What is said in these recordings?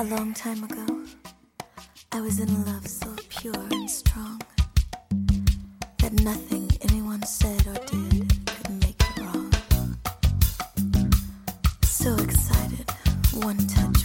A long time ago, I was in love so pure and strong that nothing anyone said or did could make it wrong. So excited, one touch.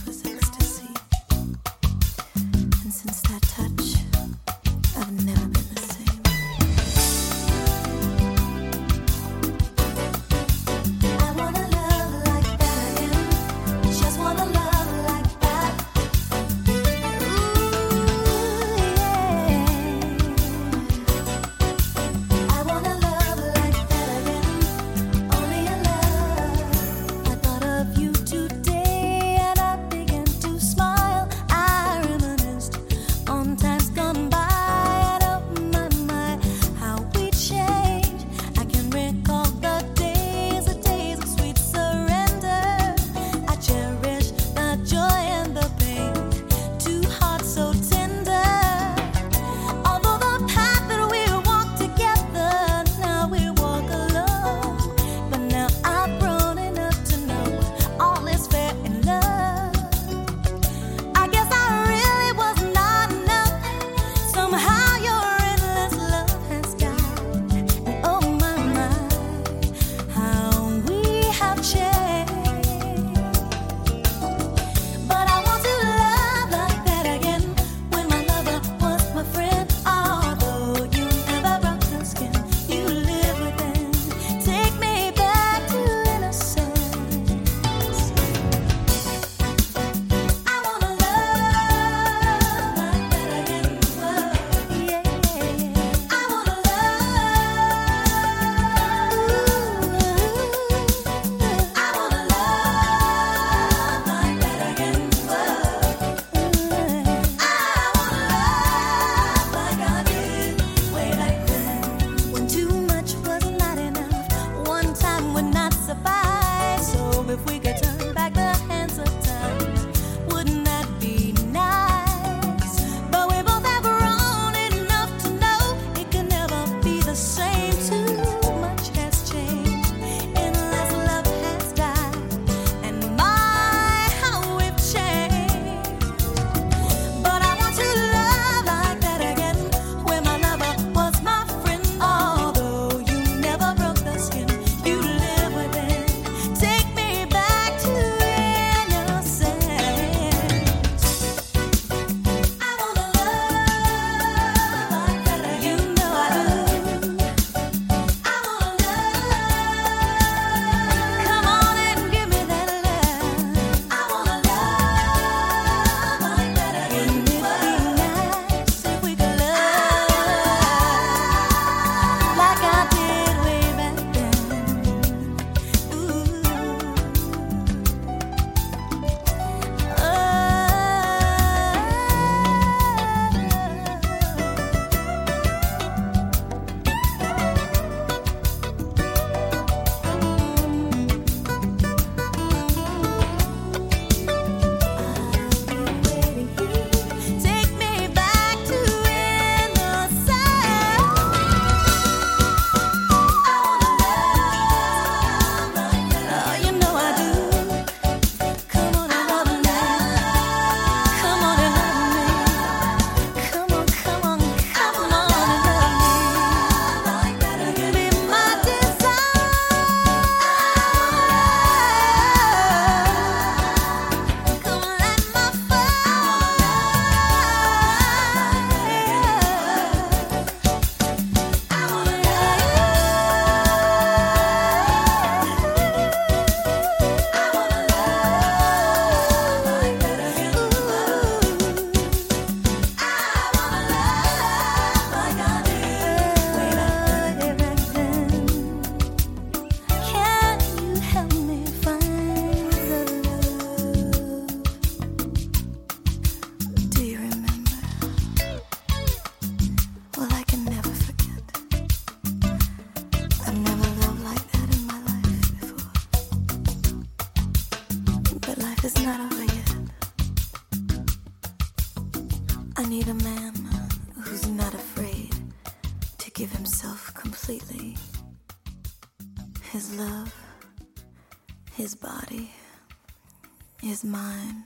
mine,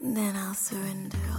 and then I'll surrender.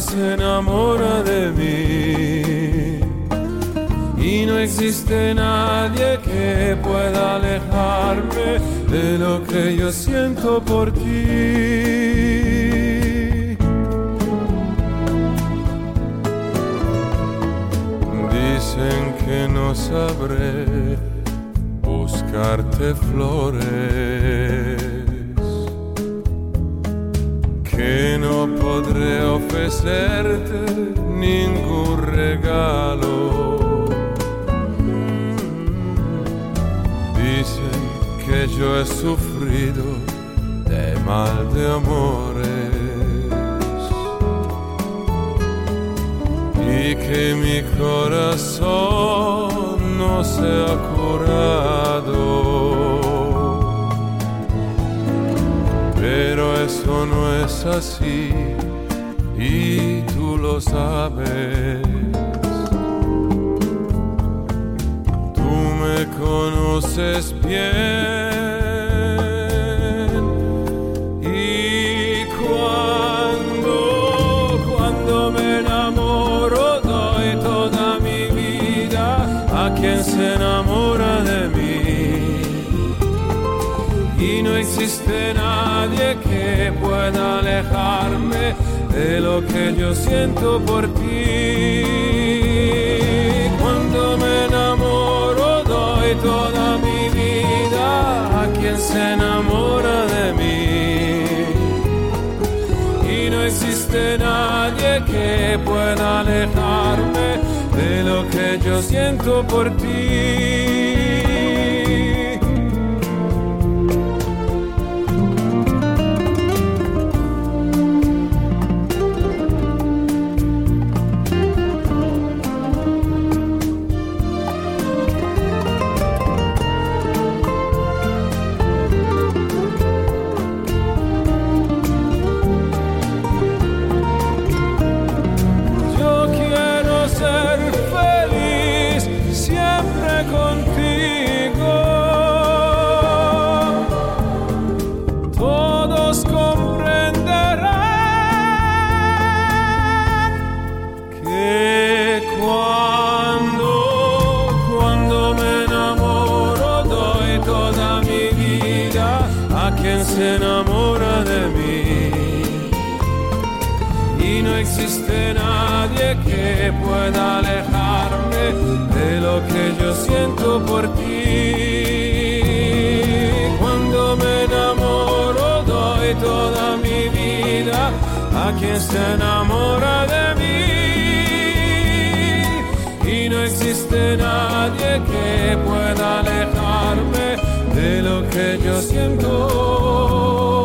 se enamora de mí. Y no existe nadie que pueda alejarme de lo que yo siento por ti. Dicen que no sabré buscarte flores que no podré ofrecerte ningún regalo. Dicen que yo he sufrido de mal de amores y que mi corazón no se ha curado. Pero eso no es así y tú lo sabes. Tú me conoces bien. Pueda alejarme de lo que yo siento por ti. Cuando me enamoro doy toda mi vida a quien se enamora de mí. Y no existe nadie que pueda alejarme de lo que yo siento por ti. A quien se enamora de mí y no existe nadie que pueda alejarme de lo que yo siento por ti. Cuando me enamoro doy toda mi vida a quien se enamora de mí. Y no existe nadie que pueda alejarme que yo siento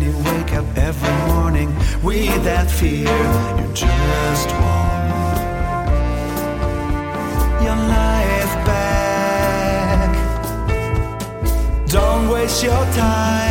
when you wake up every morning with that fear, you just want your life back. Don't waste your time.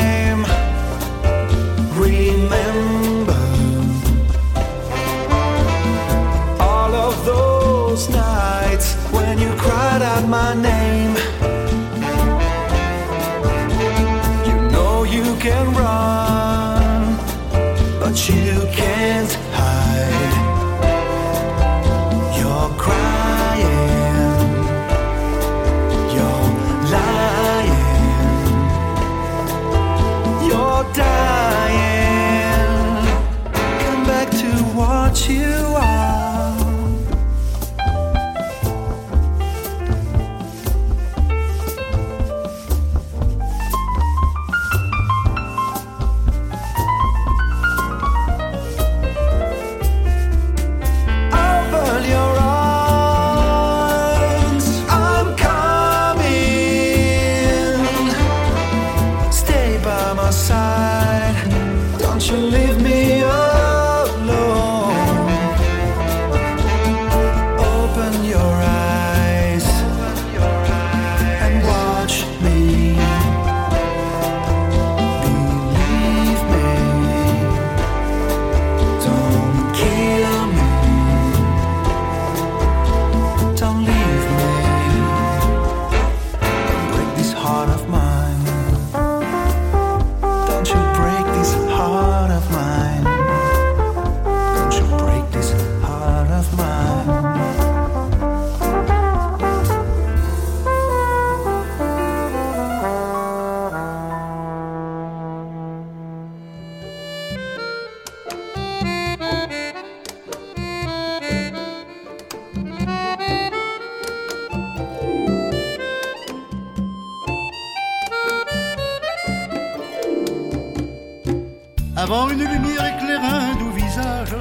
Un doux visage,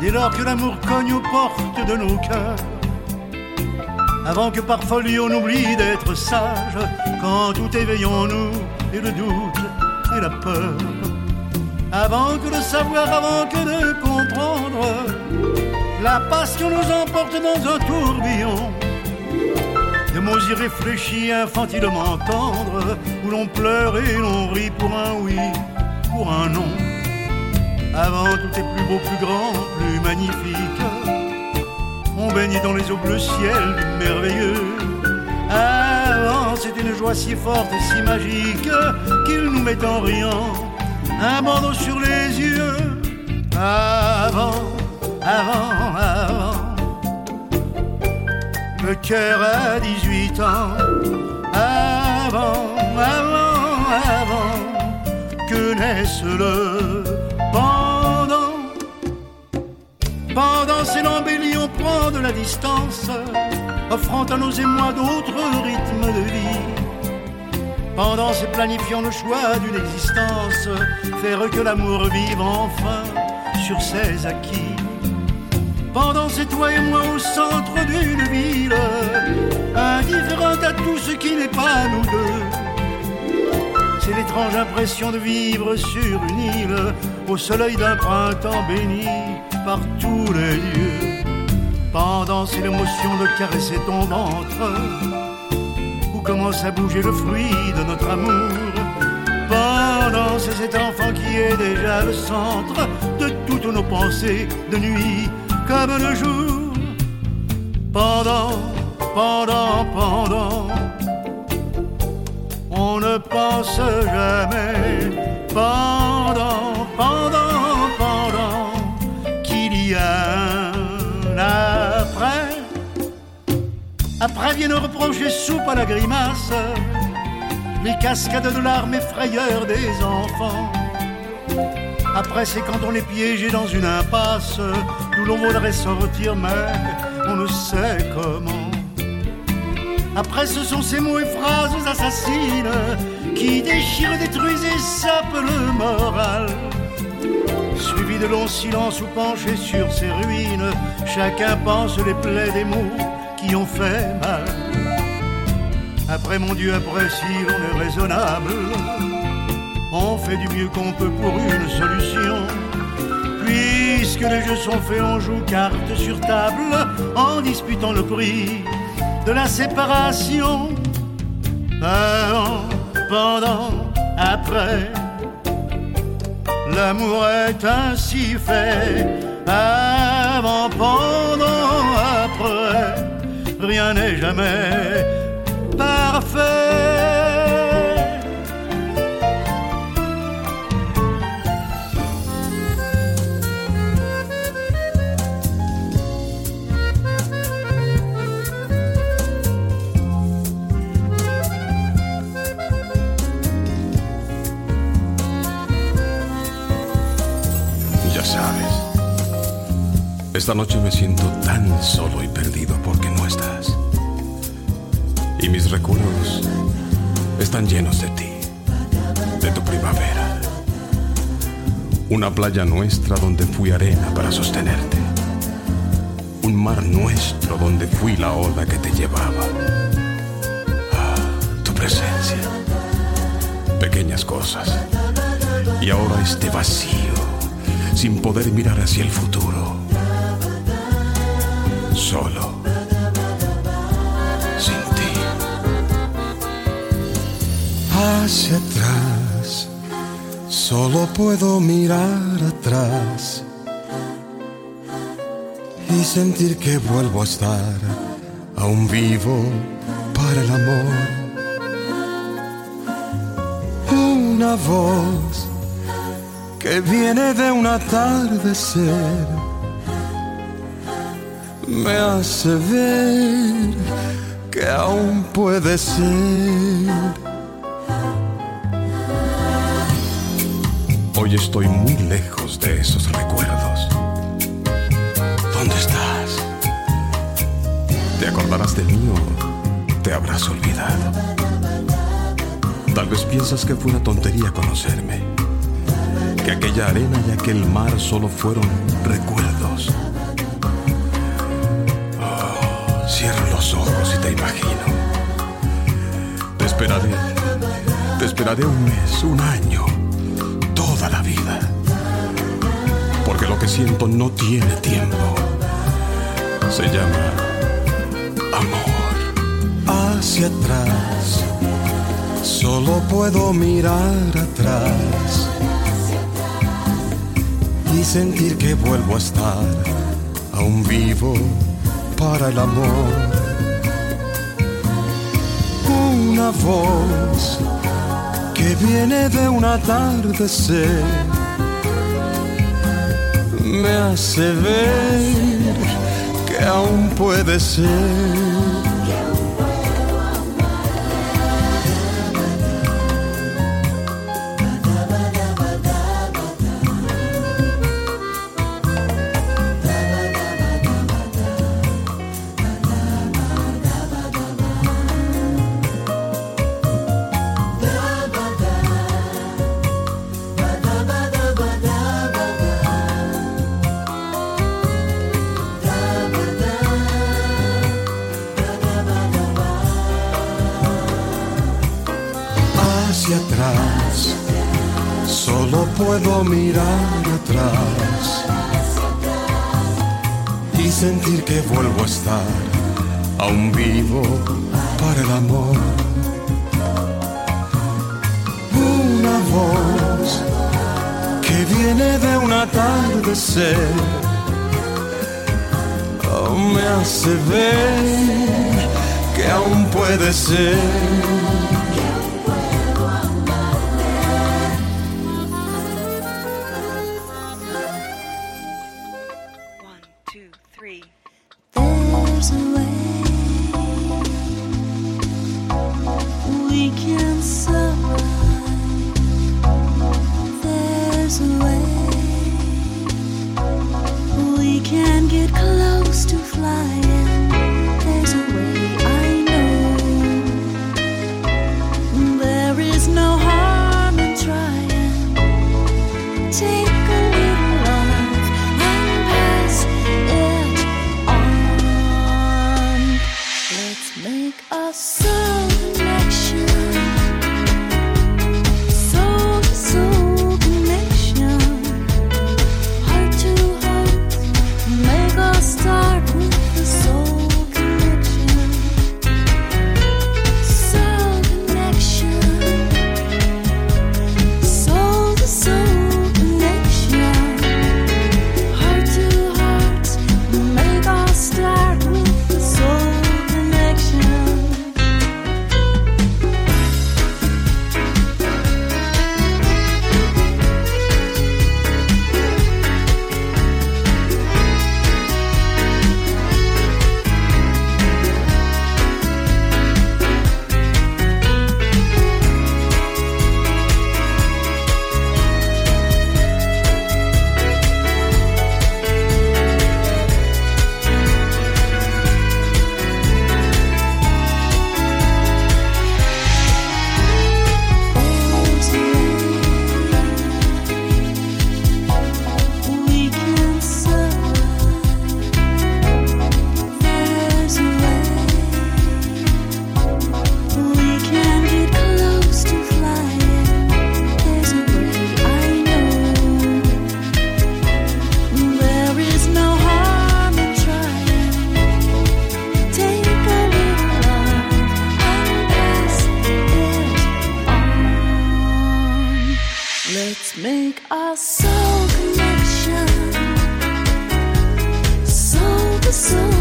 dès lors que l'amour cogne aux portes de nos cœurs, avant que par folie on oublie d'être sage, quand tout éveille en nous et le doute et la peur, avant que de savoir, avant que de comprendre, la passion nous emporte dans un tourbillon de mots irréfléchis, infantilement tendres, où l'on pleure et l'on rit pour un oui, pour un non. Avant tout est plus beau, plus grand, plus magnifique. On baigne dans les eaux bleu ciel merveilleux. Avant c'était une joie si forte et si magique qu'il nous met en riant un bandeau sur les yeux. Avant, avant, avant. Le cœur a 18 ans. Avant, avant, avant que naisse le Ces l'embellie, on prend de la distance, offrant à nos émois d'autres rythmes de vie. Pendant ces planifiant le choix d'une existence, faire que l'amour vive enfin sur ses acquis. Pendant c'est toi et moi au centre d'une ville, indifférente à tout ce qui n'est pas nous deux. C'est l'étrange impression de vivre sur une île, au soleil d'un printemps béni par tous les dieux. Pendant c'est l'émotion de caresser ton ventre, où commence à bouger le fruit de notre amour. Pendant c'est cet enfant qui est déjà le centre de tout toutes nos pensées de nuit comme de jour. Pendant, pendant, pendant, on ne pense jamais. Pendant, pendant, Après viennent reprocher soupe à la grimace, les cascades de larmes et frayeurs des enfants. Après, c'est quand on est piégé dans une impasse d'où l'on voudrait sortir, mais on ne sait comment. Après, ce sont ces mots et phrases assassines qui déchirent, détruisent et sapent le moral. Suivi de longs silences ou penchés sur ces ruines, chacun pense les plaies des mots qui ont fait mal. Après, mon Dieu, après, si l'on est raisonnable, on fait du mieux qu'on peut pour une solution. Puisque les jeux sont faits, on joue carte sur table en disputant le prix de la séparation. Avant, pendant, après, l'amour est ainsi fait. Avant, pendant, rien n'est jamais parfait. Ya sabes, esta noche me siento tan solo y perdido porque. Y mis recuerdos están llenos de ti, de tu primavera. Una playa nuestra donde fui arena para sostenerte. Un mar nuestro donde fui la ola que te llevaba. Tu presencia. Pequeñas cosas. Y ahora este vacío, sin poder mirar hacia el futuro. Hacia atrás. Solo puedo mirar atrás y sentir que vuelvo a estar aún vivo para el amor. Una voz que viene de un atardecer me hace ver que aún puede ser. Hoy estoy muy lejos de esos recuerdos. ¿Dónde estás? ¿Te acordarás de mí o te habrás olvidado? Tal vez piensas que fue una tontería conocerme. Que aquella arena y aquel mar solo fueron recuerdos. Oh, cierro los ojos y te imagino. Te esperaré. Te esperaré un mes, un año que siento no tiene tiempo. Se llama amor. hacia atrás. Solo puedo mirar atrás y sentir que vuelvo a estar aún vivo para el amor. Una voz que viene de un atardecer me hace ver que aún puede ser. sentir que vuelvo a estar aún vivo para el amor. Una voz que viene de un atardecer me hace ver que aún puede ser. Let's make a soul connection, soul to soul.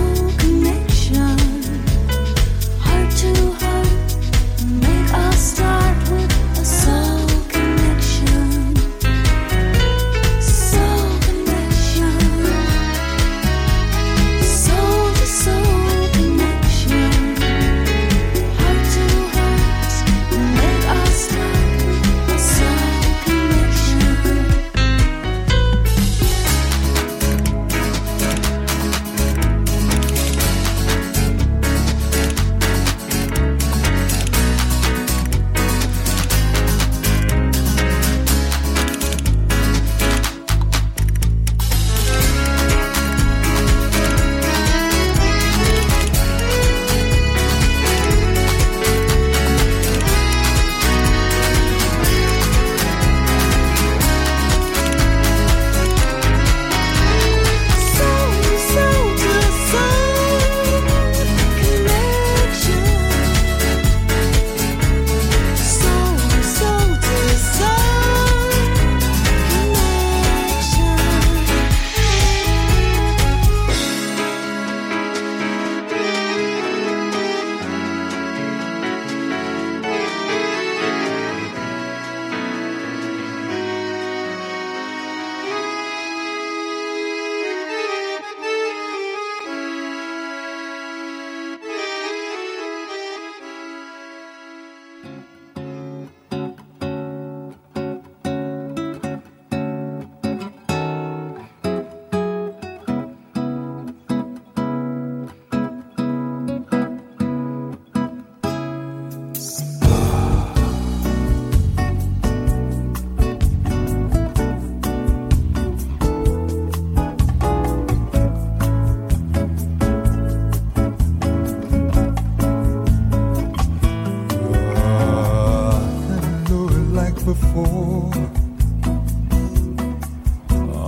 before.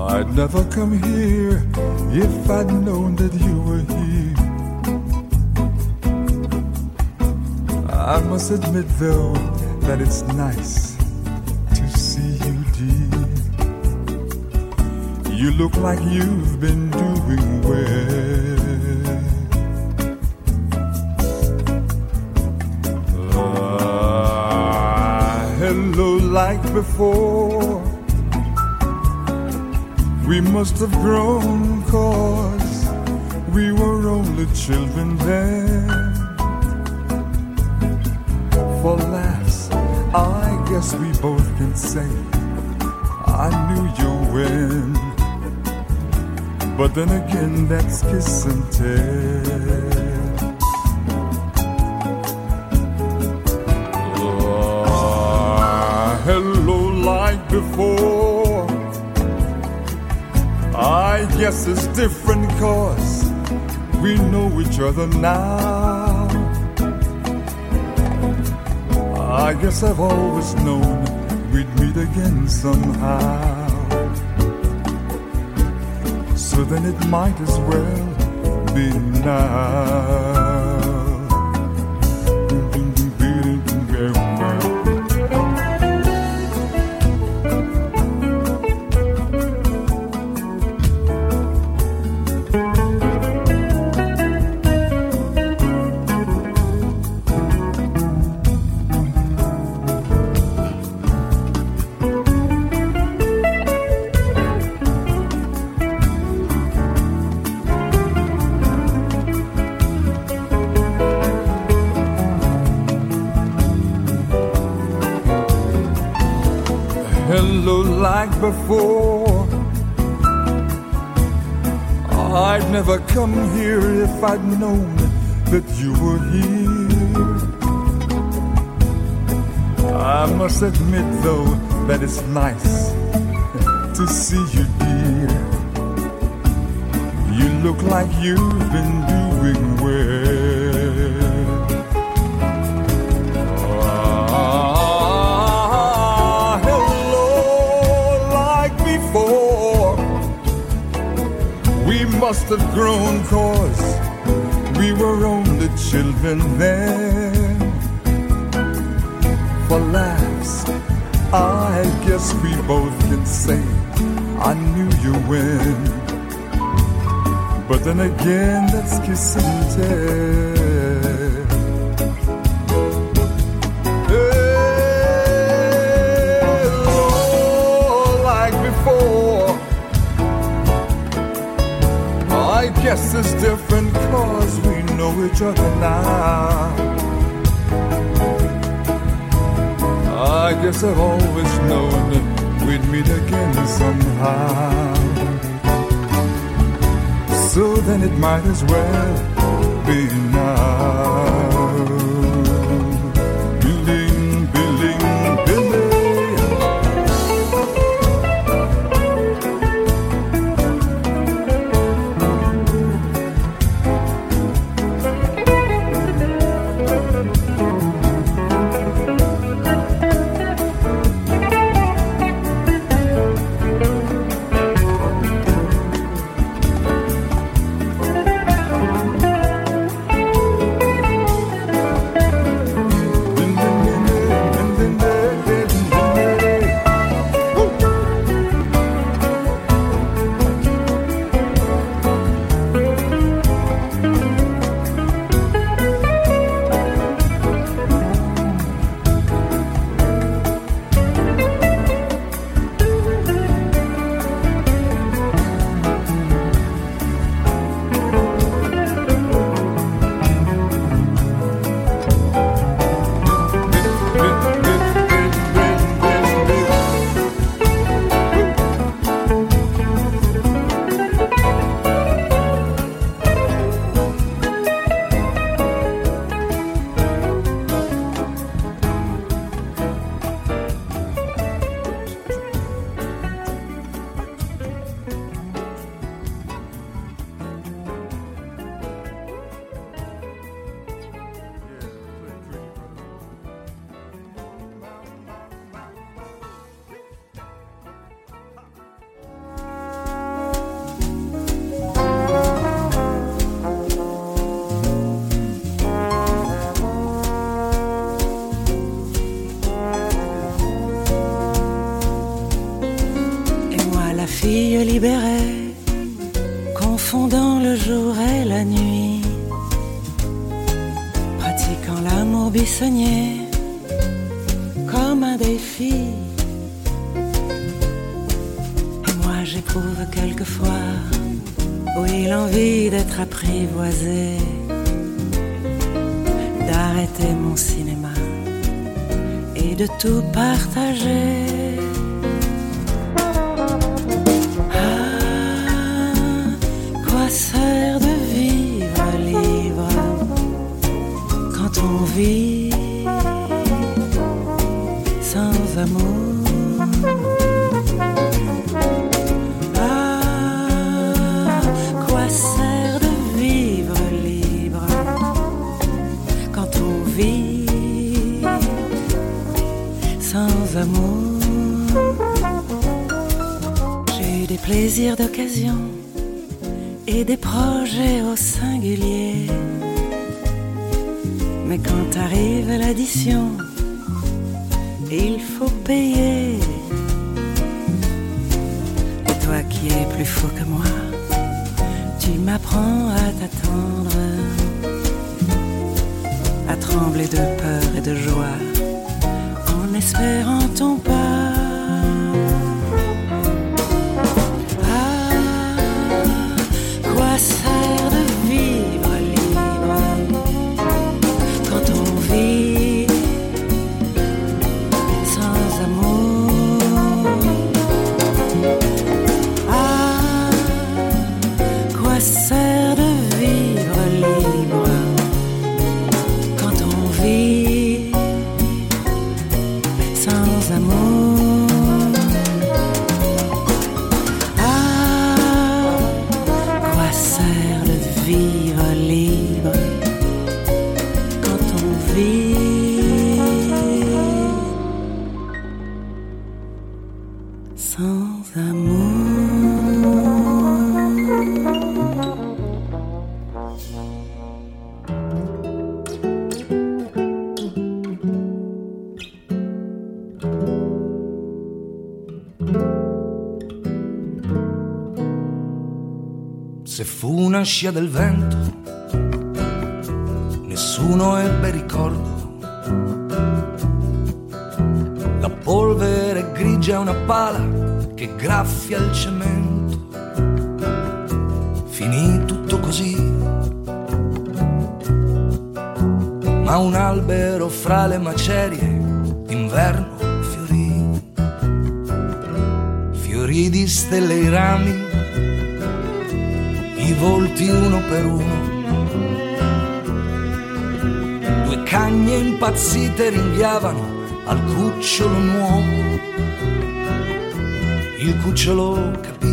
I'd never come here if I'd known that you were here. I must admit, though, that it's nice to see you, dear. You look like you've been doing well. Like before. We must have grown cause we were only children then. For laughs, I guess we both can say I knew you when. But then again, that's kiss and tell. Before. I guess it's different cause we know each other now. I guess I've always known we'd meet again somehow. So then it might as well be now. If I'd known that you were here. I must admit, though, that it's nice to see you, dear. You look like you've been doing well. Ah, hello, like before. We must have grown cause were only children then. For laughs, I guess we both can say I knew you when. But then again, that's kiss and tell. Hello, like before. I guess it's different cause we know each other now. I guess I've always known we'd meet again somehow. So then it might as well be now. Fu una scia del vento, nessuno ebbe ricordo. La polvere grigia è una pala che graffia il cemento. Finì tutto così. Ma un albero fra le macerie d'inverno fiorì. Fiorì di stelle i rami i volti uno per uno. Due cagne impazzite ringhiavano al cucciolo nuovo. Il cucciolo capì.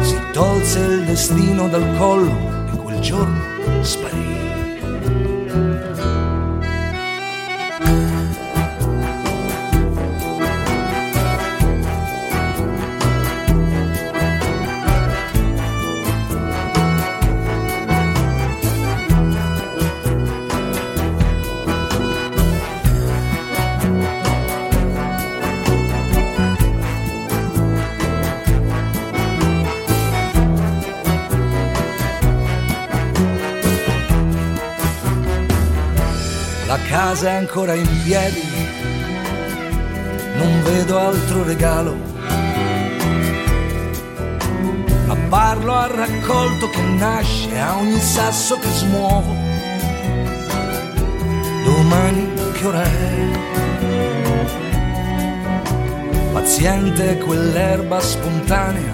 Si tolse il destino dal collo e quel giorno La casa è ancora in piedi, non vedo altro regalo. Ma parlo al raccolto che nasce a ogni sasso che smuovo. Domani che ora è? Paziente quell'erba spontanea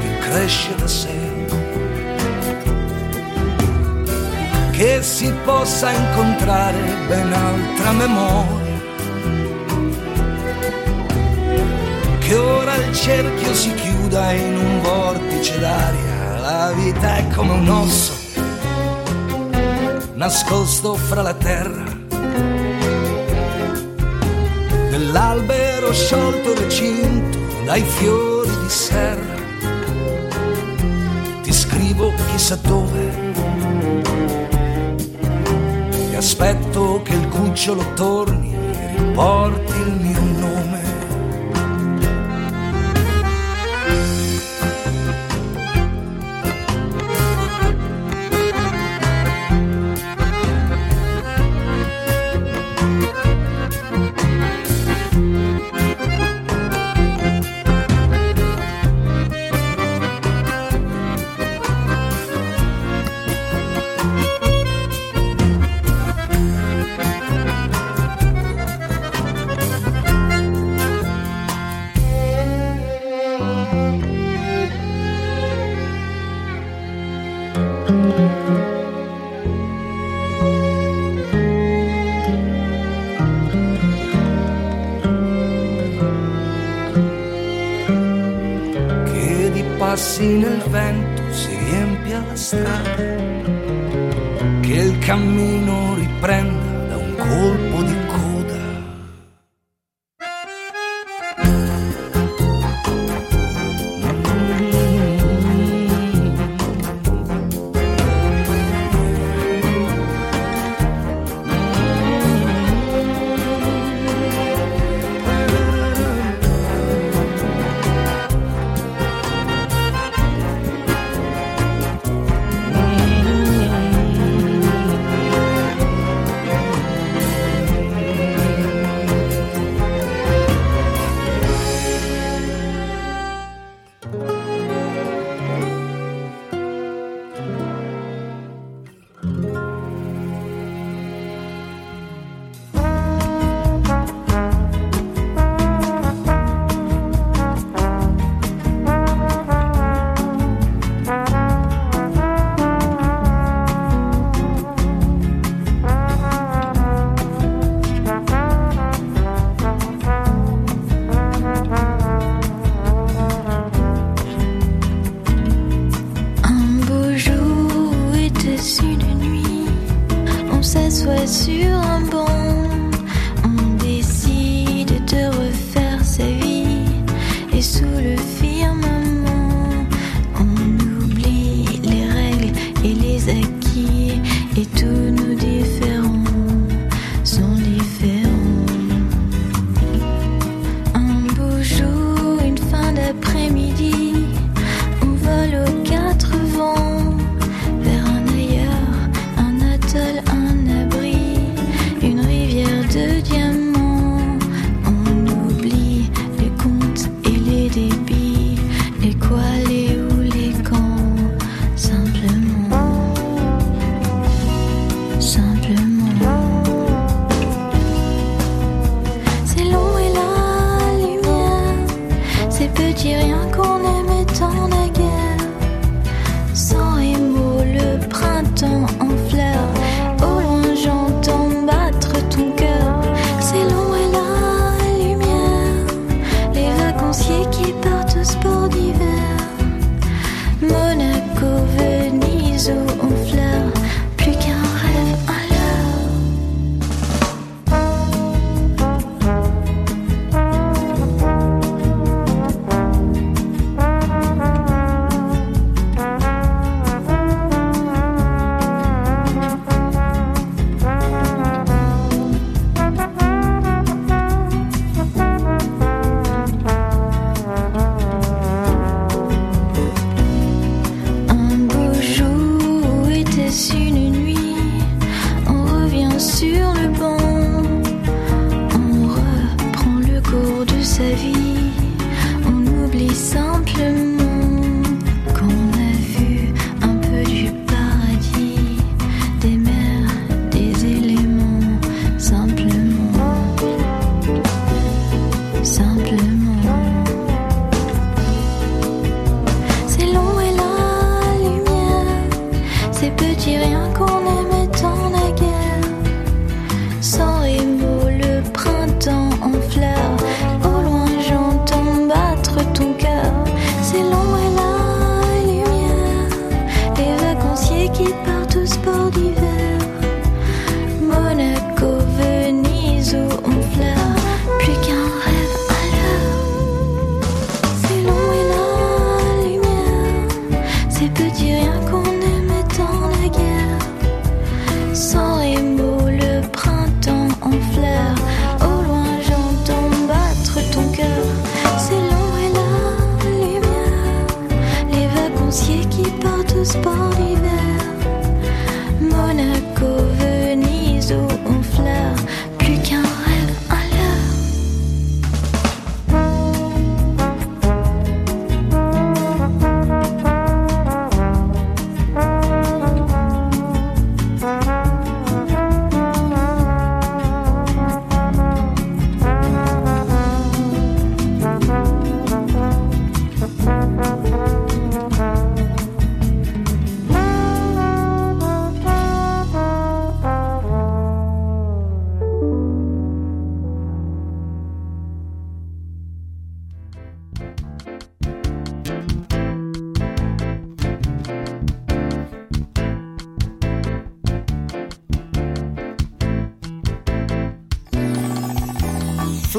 che cresce da sé. Che si possa incontrare ben altra memoria. Che ora il cerchio si chiuda in un vortice d'aria, la vita è come un osso nascosto fra la terra. Dell'albero sciolto recinto dai fiori di serra. Ti scrivo chissà dove aspetto che il cucciolo torni e riporti il mio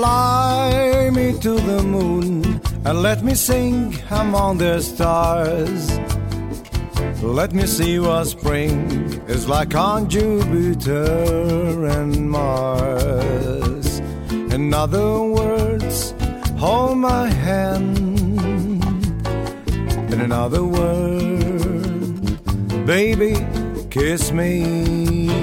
Fly me to the moon and let me sing among the stars. Let me see what spring is like on Jupiter and Mars. In other words, hold my hand. And in other words, baby, kiss me.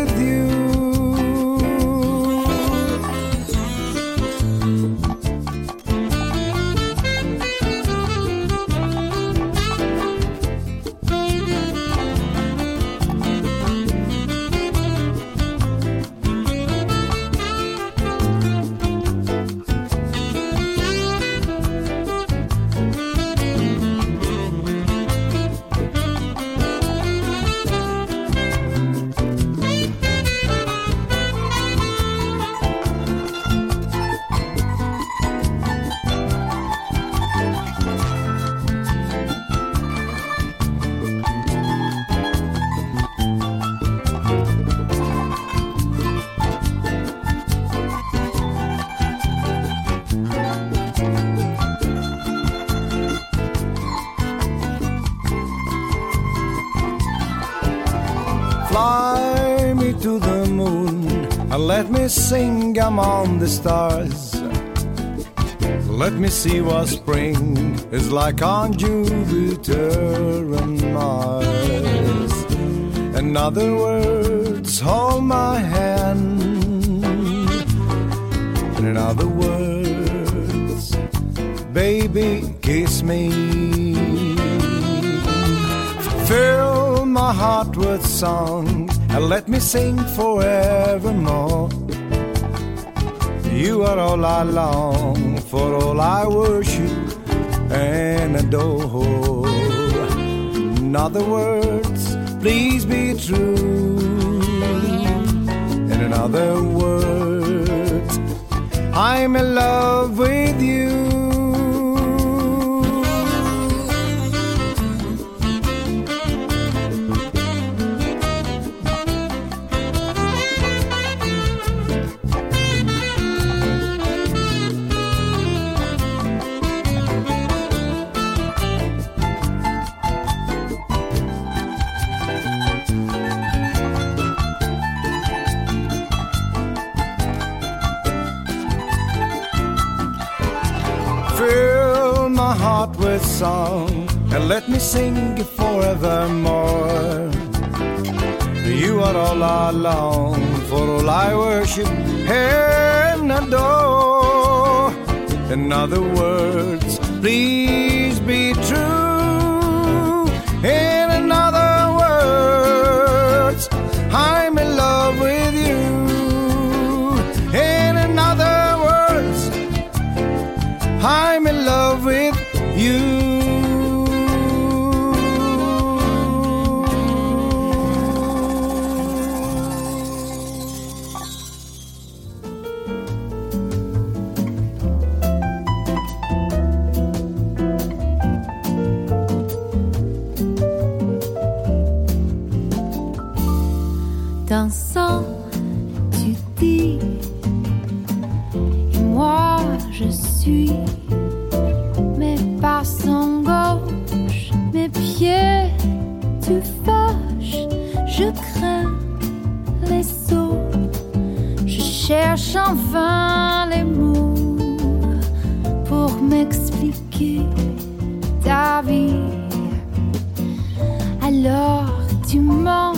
sing among the stars. Let me see what spring is like on Jupiter and Mars. In other words, hold my hand. And in other words, baby, kiss me. Fill my heart with song and let me sing forevermore. You are all I long for, all I worship and adore. In other words, please be true. And in other words, I'm in love with you. Song and let me sing it forevermore. You are all I long for, all I worship and adore. In other words, please be true. Je crains les sauts, je cherche en vain les mots pour m'expliquer ta vie. Alors tu mens,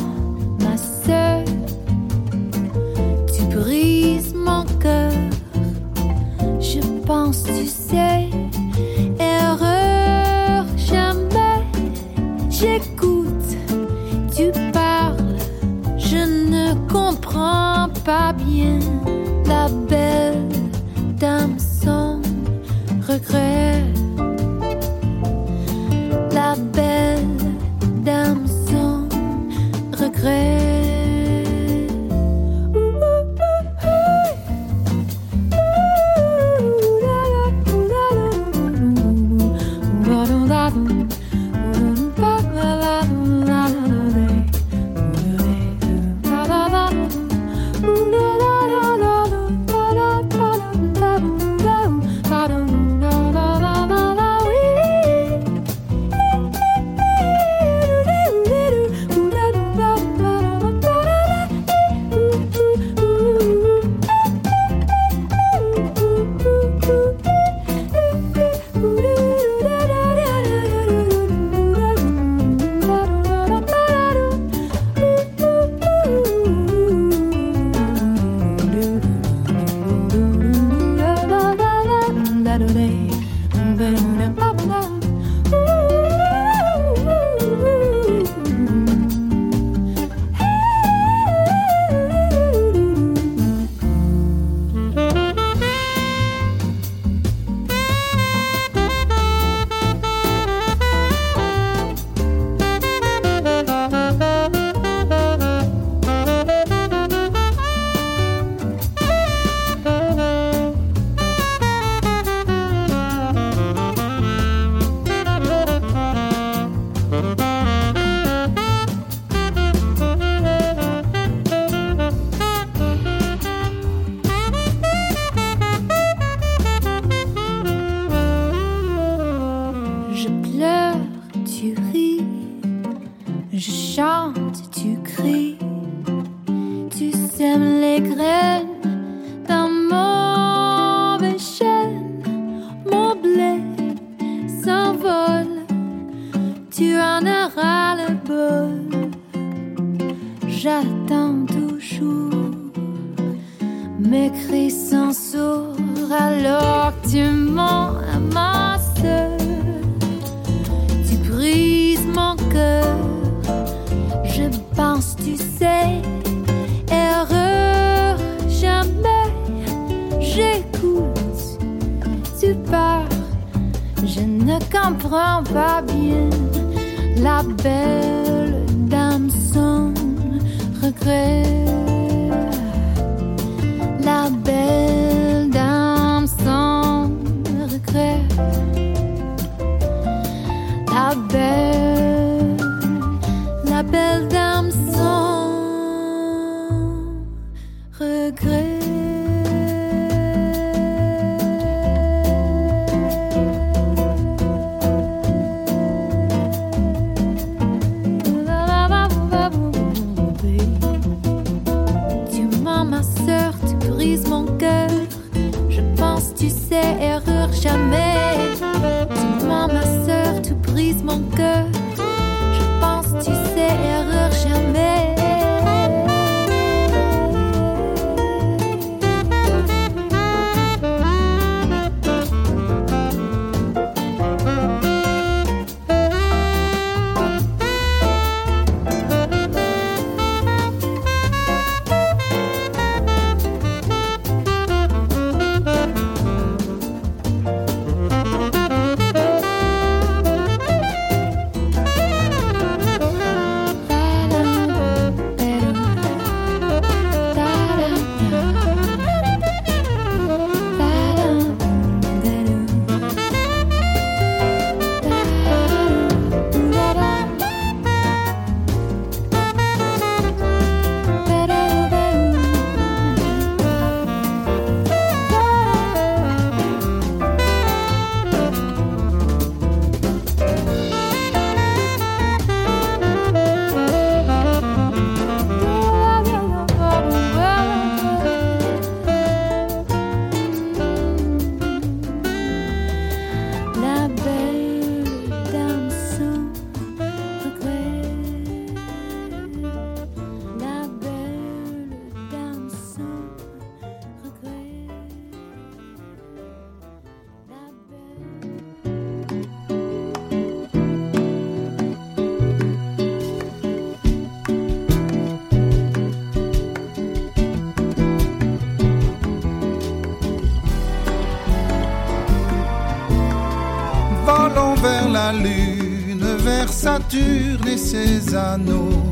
ses anneaux.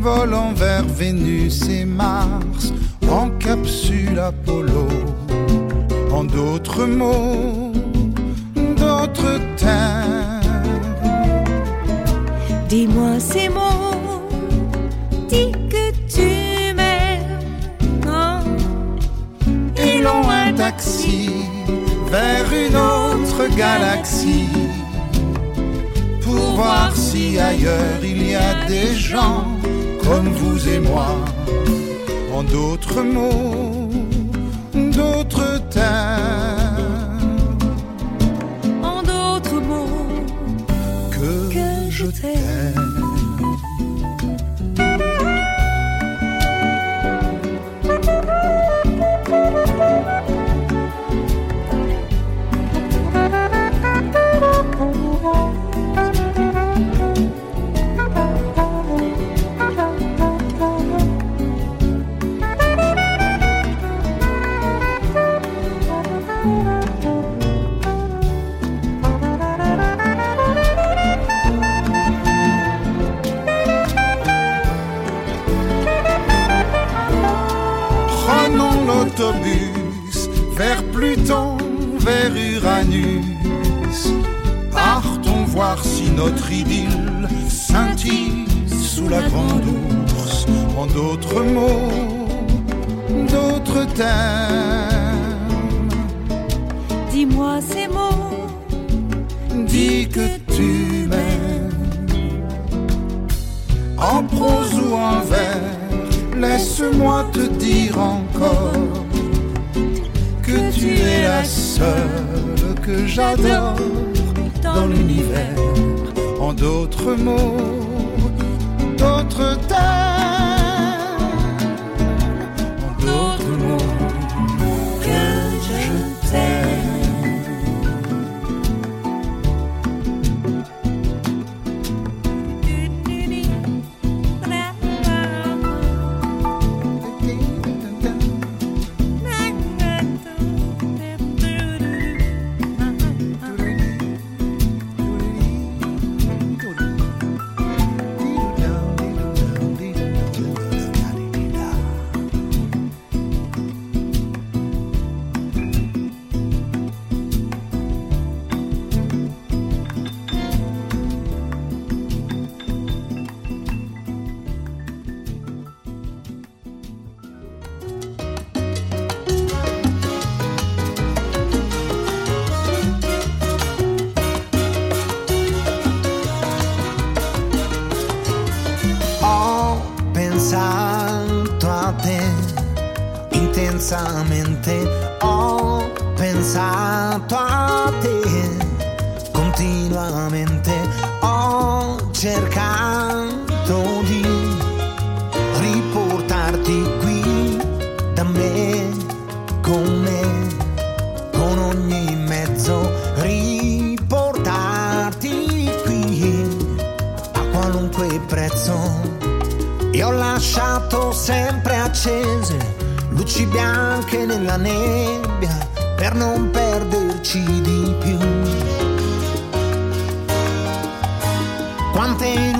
Volons vers Vénus et ogni mezzo riportarti qui a qualunque prezzo. E ho lasciato sempre accese luci bianche nella nebbia per non perderci di più. Quante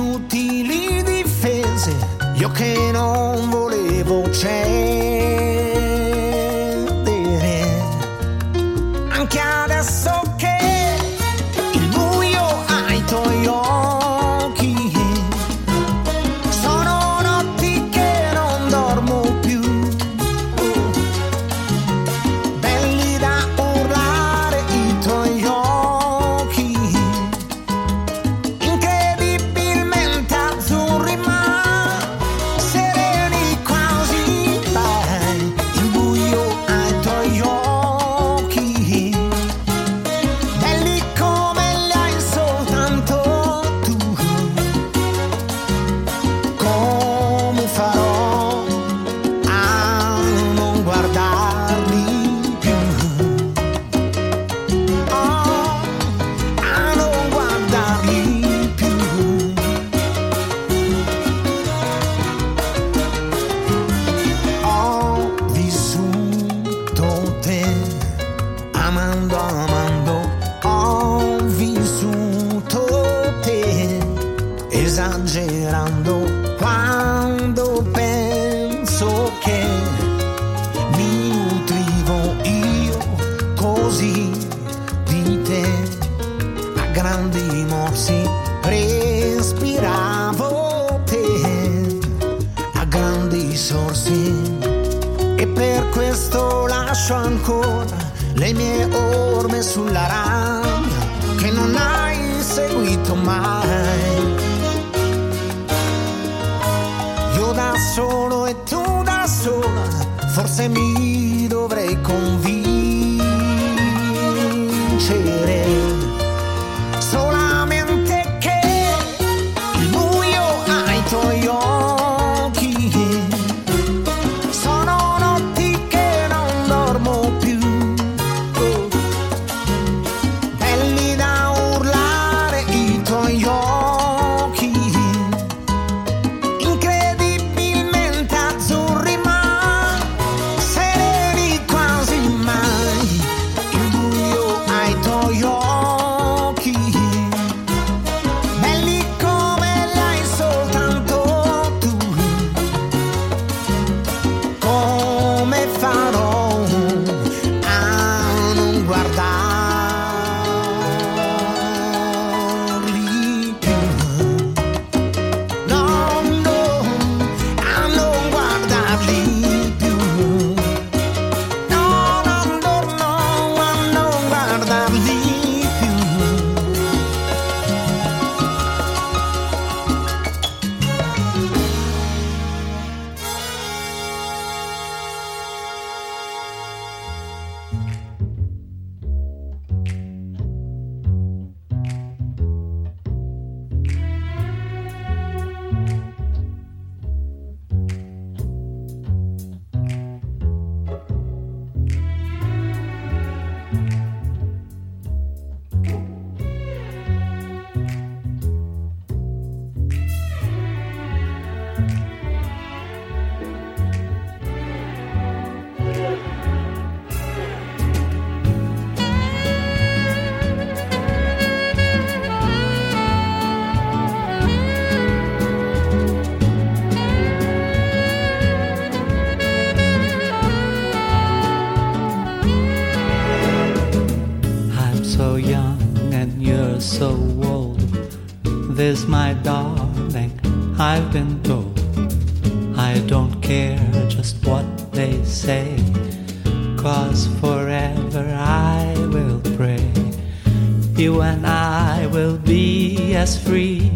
free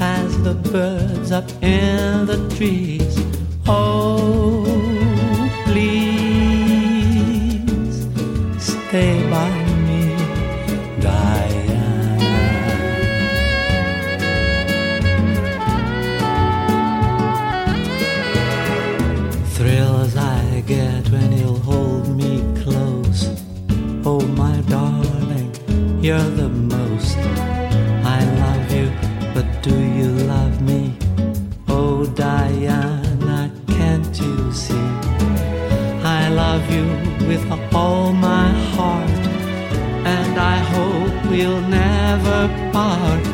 as the birds up in the trees. Oh, please stay by me, Thrills I get when you hold me close. Oh, my darling, you're the we'll never part.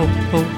ho, ho.